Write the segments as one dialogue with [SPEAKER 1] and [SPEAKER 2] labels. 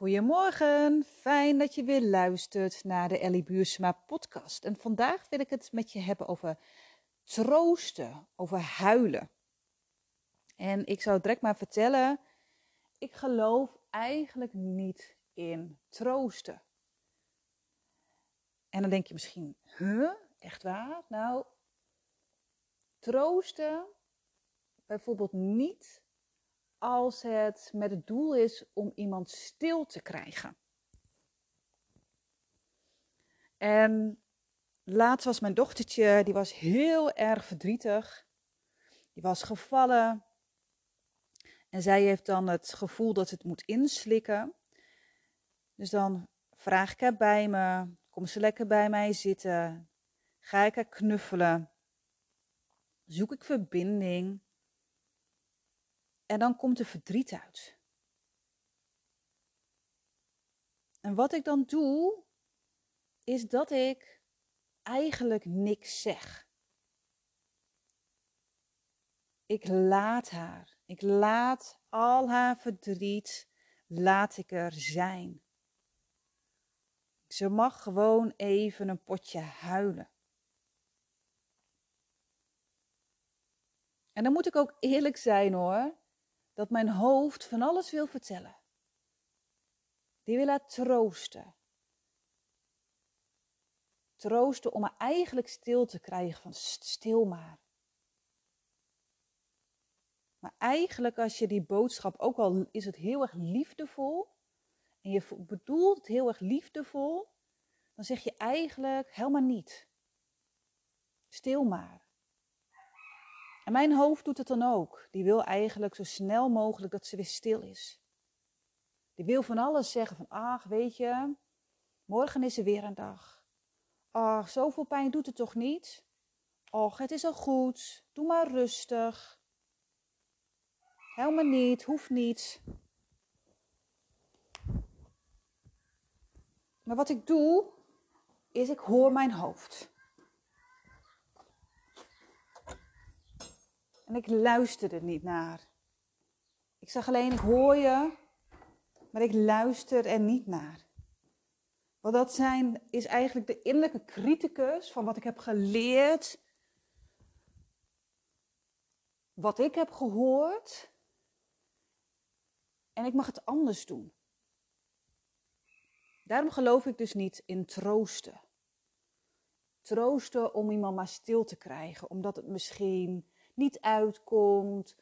[SPEAKER 1] Goedemorgen, fijn dat je weer luistert naar de Ellie Buursma podcast. En vandaag wil ik het met je hebben over troosten, over huilen. En ik zou direct maar vertellen, ik geloof eigenlijk niet in troosten. En dan denk je misschien, huh, echt waar? Nou, troosten bijvoorbeeld niet als het met het doel is om iemand stil te krijgen. En laatst was mijn dochtertje, die was heel erg verdrietig. Die was gevallen. En zij heeft dan het gevoel dat het moet inslikken. Dus dan vraag ik haar bij me, kom ze lekker bij mij zitten, ga ik haar knuffelen, zoek ik verbinding. En dan komt er verdriet uit. En wat ik dan doe, is dat ik eigenlijk niks zeg. Ik laat haar. Ik laat al haar verdriet, laat ik er zijn. Ze mag gewoon even een potje huilen. En dan moet ik ook eerlijk zijn hoor dat mijn hoofd van alles wil vertellen. Die wil haar troosten. Troosten om haar eigenlijk stil te krijgen van stil maar. Maar eigenlijk als je die boodschap, ook al is het heel erg liefdevol, en je bedoelt heel erg liefdevol, dan zeg je eigenlijk helemaal niet. Stil maar. Mijn hoofd doet het dan ook. Die wil eigenlijk zo snel mogelijk dat ze weer stil is. Die wil van alles zeggen van, ach, weet je, morgen is er weer een dag. Ach, zoveel pijn doet het toch niet? Och, het is al goed. Doe maar rustig. Helemaal niet, hoeft niet. Maar wat ik doe, is ik hoor mijn hoofd. En ik luisterde niet naar. Ik zag alleen, ik hoor je, maar ik luister er niet naar. Want dat zijn, is eigenlijk de innerlijke criticus van wat ik heb geleerd, wat ik heb gehoord. En ik mag het anders doen. Daarom geloof ik dus niet in troosten. Troosten om iemand maar stil te krijgen, omdat het misschien niet uitkomt.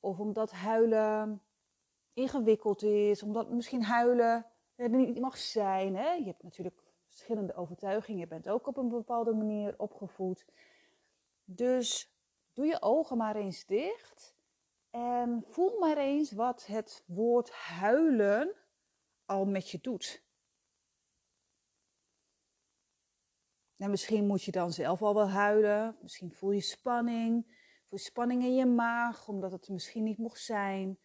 [SPEAKER 1] Of omdat huilen ingewikkeld is. Omdat misschien huilen er niet mag zijn. Hè? Je hebt natuurlijk verschillende overtuigingen. Je bent ook op een bepaalde manier opgevoed. Dus doe je ogen maar eens dicht. En voel maar eens wat het woord huilen al met je doet. En misschien moet je dan zelf al wel huilen. Misschien voel je spanning. Voel je spanning in je maag, omdat het misschien niet mocht zijn.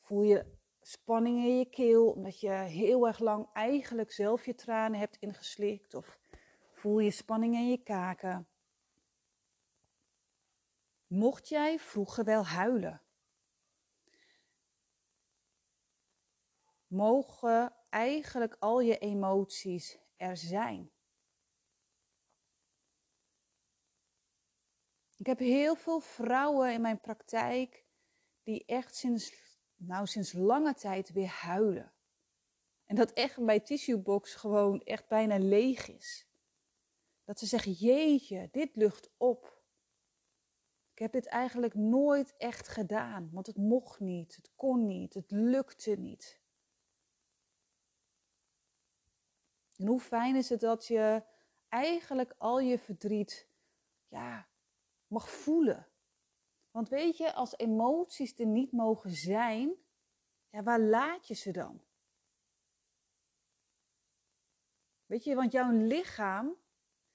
[SPEAKER 1] Voel je spanning in je keel, omdat je heel erg lang eigenlijk zelf je tranen hebt ingeslikt. Of voel je spanning in je kaken. Mocht jij vroeger wel huilen? Mogen eigenlijk al je emoties er zijn? Ik heb heel veel vrouwen in mijn praktijk die echt sinds, nou, sinds lange tijd weer huilen. En dat echt bij tissuebox gewoon echt bijna leeg is. Dat ze zeggen, jeetje, dit lucht op. Ik heb dit eigenlijk nooit echt gedaan, want het mocht niet, het kon niet, het lukte niet. En hoe fijn is het dat je eigenlijk al je verdriet, ja, mag voelen. Want weet je, als emoties er niet mogen zijn, ja, waar laat je ze dan? Weet je, want jouw lichaam,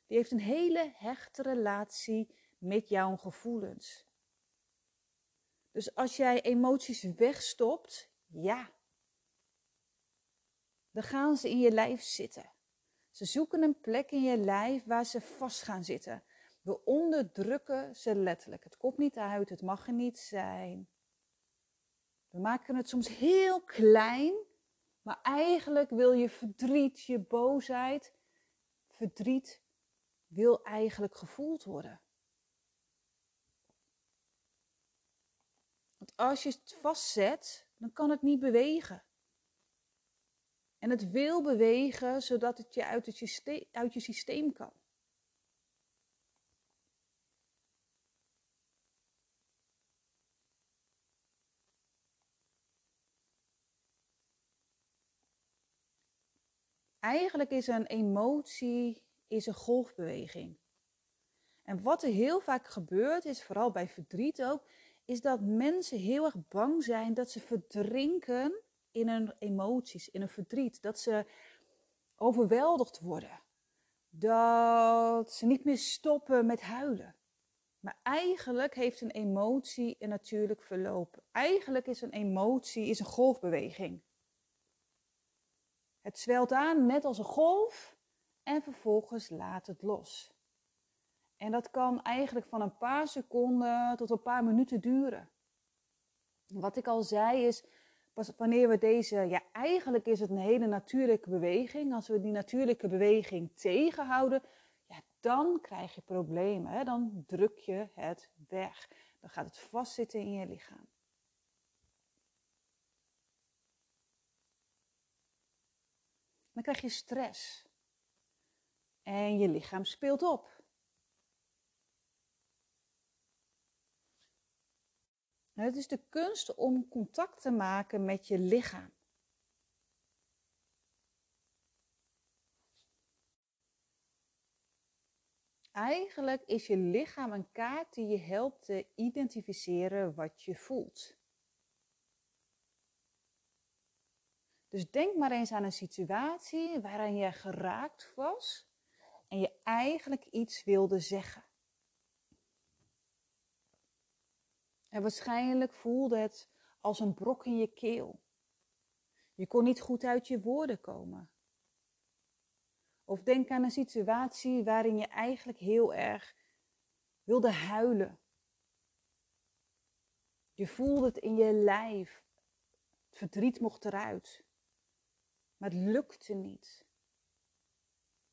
[SPEAKER 1] die heeft een hele hechte relatie met jouw gevoelens. Dus als jij emoties wegstopt, ja, dan gaan ze in je lijf zitten. Ze zoeken een plek in je lijf waar ze vast gaan zitten. We onderdrukken ze letterlijk. Het komt niet uit, het mag er niet zijn. We maken het soms heel klein Maar eigenlijk wil je verdriet, je boosheid, verdriet wil eigenlijk gevoeld worden. Want als je het vastzet, dan kan het niet bewegen. En het wil bewegen zodat het je uit, het uit je systeem kan. Eigenlijk is een emotie is een golfbeweging. En wat er heel vaak gebeurt, is vooral bij verdriet ook, is dat mensen heel erg bang zijn dat ze verdrinken in hun emoties, in hun verdriet. Dat ze overweldigd worden. Dat ze niet meer stoppen met huilen. Maar eigenlijk heeft een emotie een natuurlijk verloop. Eigenlijk is een emotie is een golfbeweging. Het zwelt aan net als een golf en vervolgens laat het los. En dat kan eigenlijk van een paar seconden tot een paar minuten duren. Wat ik al zei is, wanneer we deze, ja eigenlijk is het een hele natuurlijke beweging. Als we die natuurlijke beweging tegenhouden, ja, dan krijg je problemen. Dan druk je het weg. Dan gaat het vastzitten in je lichaam. Dan krijg je stress. En je lichaam speelt op. Het is de kunst om contact te maken met je lichaam. Eigenlijk is je lichaam een kaart die je helpt te identificeren wat je voelt. Dus denk maar eens aan een situatie waarin je geraakt was en je eigenlijk iets wilde zeggen. En waarschijnlijk voelde het als een brok in je keel. Je kon niet goed uit je woorden komen. Of denk aan een situatie waarin je eigenlijk heel erg wilde huilen. Je voelde het in je lijf. Het verdriet mocht eruit. Maar het lukte niet.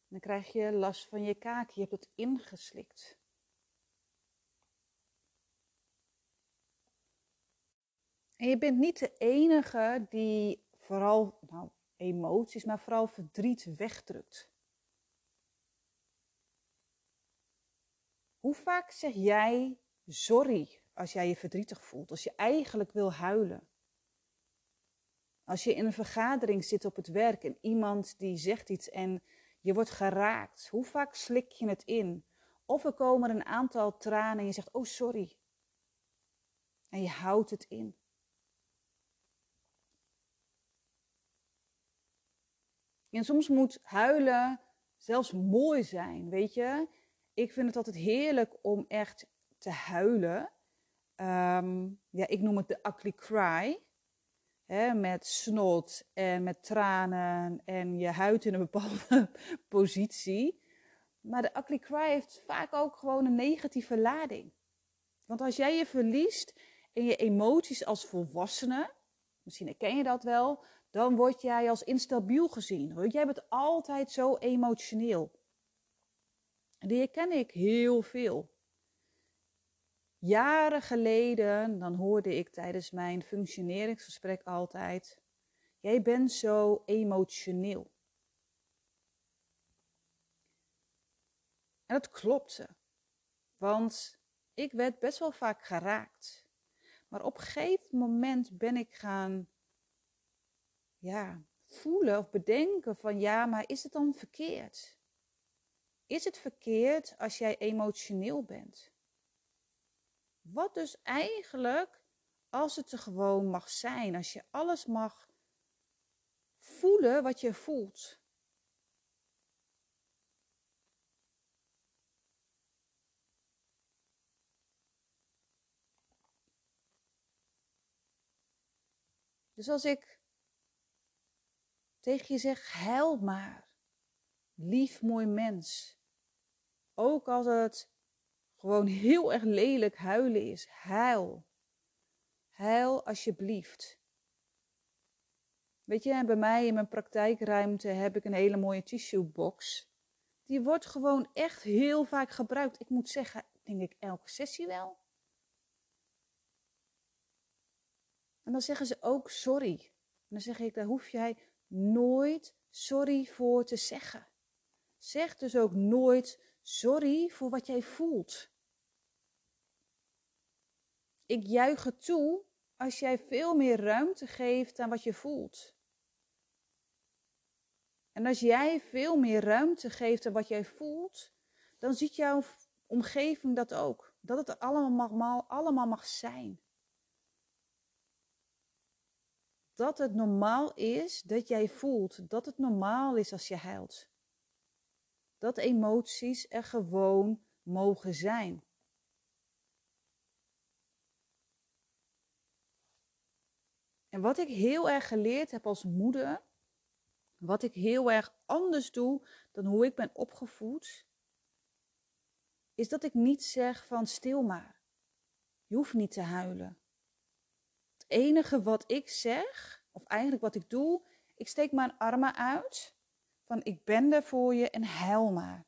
[SPEAKER 1] Dan krijg je last van je kaak. Je hebt het ingeslikt. En je bent niet de enige die vooral nou, emoties, maar vooral verdriet wegdrukt. Hoe vaak zeg jij sorry als jij je verdrietig voelt, als je eigenlijk wil huilen? Als je in een vergadering zit op het werk en iemand die zegt iets en je wordt geraakt, hoe vaak slik je het in? Of er komen een aantal tranen en je zegt, oh sorry. En je houdt het in. En soms moet huilen zelfs mooi zijn, weet je. Ik vind het altijd heerlijk om echt te huilen. Ehm, ja, ik noem het de ugly cry. Met snot en met tranen en je huid in een bepaalde positie. Maar de ugly cry heeft vaak ook gewoon een negatieve lading. Want als jij je verliest in je emoties als volwassene, misschien herken je dat wel, dan word jij als instabiel gezien. Want jij bent altijd zo emotioneel. En die herken ik heel veel. Jaren geleden, dan hoorde ik tijdens mijn functioneringsgesprek altijd: Jij bent zo emotioneel. En dat klopte, want ik werd best wel vaak geraakt. Maar op een gegeven moment ben ik gaan ja, voelen of bedenken van ja, maar is het dan verkeerd? Is het verkeerd als jij emotioneel bent? Wat dus eigenlijk als het er gewoon mag zijn, als je alles mag voelen wat je voelt. Dus als ik tegen je zeg, huil maar. Lief mooi mens. Ook als het gewoon heel erg lelijk huilen is, huil. Huil alsjeblieft. Weet je, bij mij in mijn praktijkruimte heb ik een hele mooie tissue box. Die wordt gewoon echt heel vaak gebruikt. Ik moet zeggen, denk ik elke sessie wel. En dan zeggen ze ook sorry. Dan zeg ik, daar hoef jij nooit sorry voor te zeggen. Zeg dus ook nooit sorry voor wat jij voelt. Ik juich het toe als jij veel meer ruimte geeft aan wat je voelt. En als jij veel meer ruimte geeft aan wat jij voelt, dan ziet jouw omgeving dat ook. Dat het allemaal mag, allemaal mag zijn. Dat het normaal is dat jij voelt. Dat het normaal is als je huilt. Dat emoties er gewoon mogen zijn. En wat ik heel erg geleerd heb als moeder, wat ik heel erg anders doe dan hoe ik ben opgevoed, is dat ik niet zeg van stil maar. Je hoeft niet te huilen. Het enige wat ik zeg, of eigenlijk wat ik doe, ik steek mijn armen uit van ik ben er voor je en huil maar.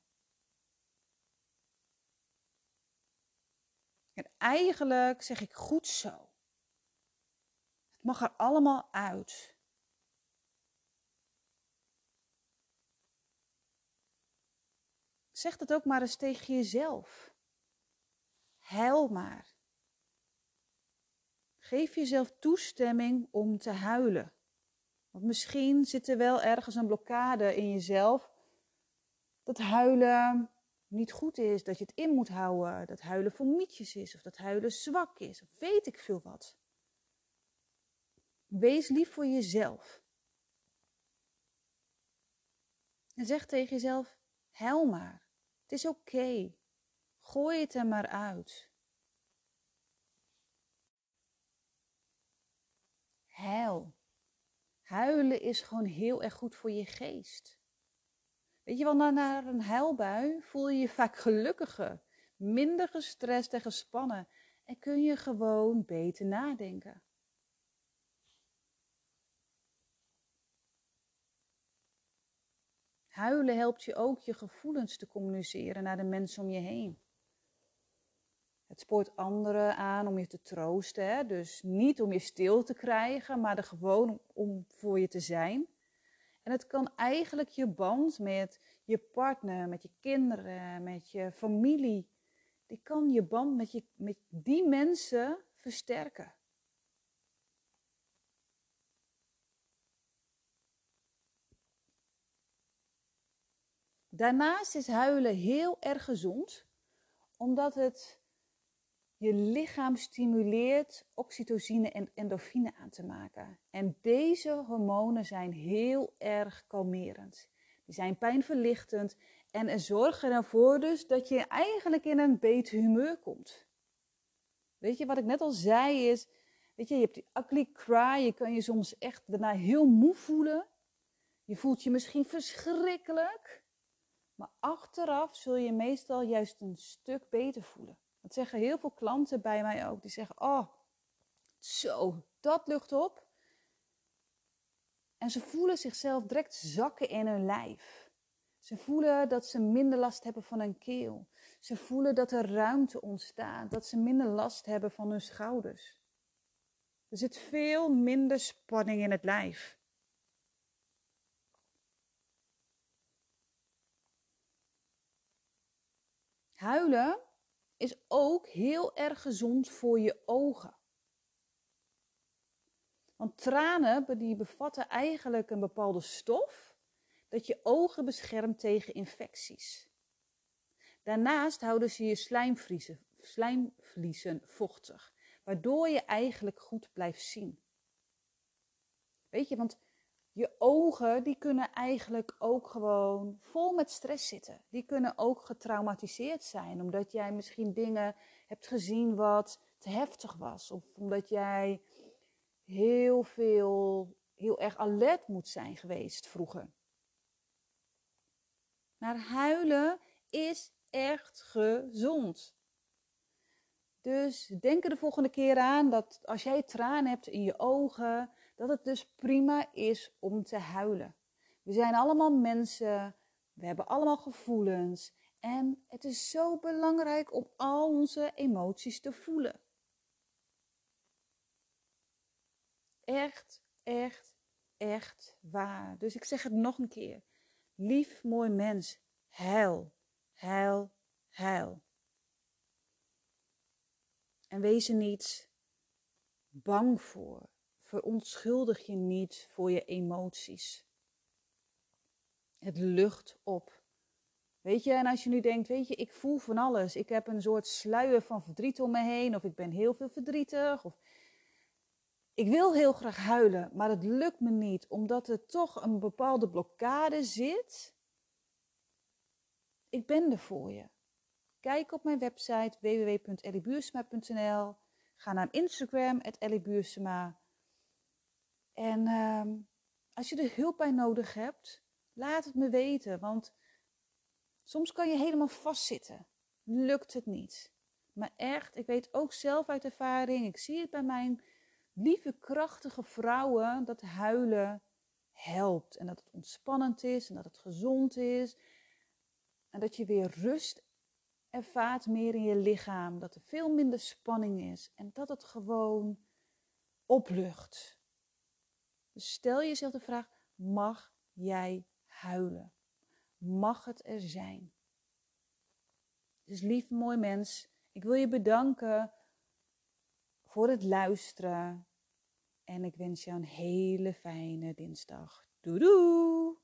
[SPEAKER 1] En eigenlijk zeg ik goed zo. Het mag er allemaal uit. Zeg dat ook maar eens tegen jezelf. Huil maar. Geef jezelf toestemming om te huilen. Want misschien zit er wel ergens een blokkade in jezelf. Dat huilen niet goed is, dat je het in moet houden. Dat huilen voor mietjes is, of dat huilen zwak is, of weet ik veel wat. Wees lief voor jezelf. En zeg tegen jezelf: huil maar. Het is oké. Gooi het er maar uit. Huil. Huilen is gewoon heel erg goed voor je geest. Weet je wel, na een huilbui voel je je vaak gelukkiger, minder gestrest en gespannen en kun je gewoon beter nadenken. Huilen helpt je ook je gevoelens te communiceren naar de mensen om je heen. Het spoort anderen aan om je te troosten. Hè? Dus niet om je stil te krijgen, maar er gewoon om voor je te zijn. En het kan eigenlijk je band met je partner, met je kinderen, met je familie, die kan je band met, je, met die mensen versterken. Daarnaast is huilen heel erg gezond, omdat het je lichaam stimuleert oxytocine en endorfine aan te maken. En deze hormonen zijn heel erg kalmerend. Die zijn pijnverlichtend en zorgen ervoor dus dat je eigenlijk in een beter humeur komt. Weet je, wat ik net al zei is, weet je, je hebt die ugly cry, je kan je soms echt daarna heel moe voelen. Je voelt je misschien verschrikkelijk. Maar achteraf zul je meestal juist een stuk beter voelen. Dat zeggen heel veel klanten bij mij ook. Die zeggen, oh, zo, dat lucht op. En ze voelen zichzelf direct zakken in hun lijf. Ze voelen dat ze minder last hebben van hun keel. Ze voelen dat er ruimte ontstaat, dat ze minder last hebben van hun schouders. Er zit veel minder spanning in het lijf. Huilen is ook heel erg gezond voor je ogen. Want tranen die bevatten eigenlijk een bepaalde stof dat je ogen beschermt tegen infecties. Daarnaast houden ze je slijmvliezen, slijmvliezen vochtig, waardoor je eigenlijk goed blijft zien. Weet je, want je ogen die kunnen eigenlijk ook gewoon vol met stress zitten. Die kunnen ook getraumatiseerd zijn, omdat jij misschien dingen hebt gezien wat te heftig was. Of omdat jij heel veel, heel erg alert moet zijn geweest vroeger. Maar huilen is echt gezond. Dus denk er de volgende keer aan dat als jij tranen hebt in je ogen, dat het dus prima is om te huilen. We zijn allemaal mensen, we hebben allemaal gevoelens en het is zo belangrijk om al onze emoties te voelen. Echt, echt, echt waar. Dus ik zeg het nog een keer. Lief, mooi mens, huil, huil, huil. En wees er niet bang voor. Verontschuldig je niet voor je emoties. Het lucht op. Weet je, en als je nu denkt, weet je, ik voel van alles. Ik heb een soort sluier van verdriet om me heen, of ik ben heel veel verdrietig, of ik wil heel graag huilen, maar het lukt me niet, omdat er toch een bepaalde blokkade zit. Ik ben er voor je. Kijk op mijn website www.elliebuursema.nl. Ga naar Instagram, @elliebuursema. En uh, als je er hulp bij nodig hebt, laat het me weten. Want soms kan je helemaal vastzitten. Lukt het niet. Maar echt, ik weet ook zelf uit ervaring, ik zie het bij mijn lieve, krachtige vrouwen, dat huilen helpt. En dat het ontspannend is en dat het gezond is. En dat je weer rust ervaart meer in je lichaam. Dat er veel minder spanning is. En dat het gewoon oplucht. Dus stel jezelf de vraag: mag jij huilen? Mag het er zijn? Dus lief mooi mens, ik wil je bedanken voor het luisteren. En ik wens je een hele fijne dinsdag. Doei doei!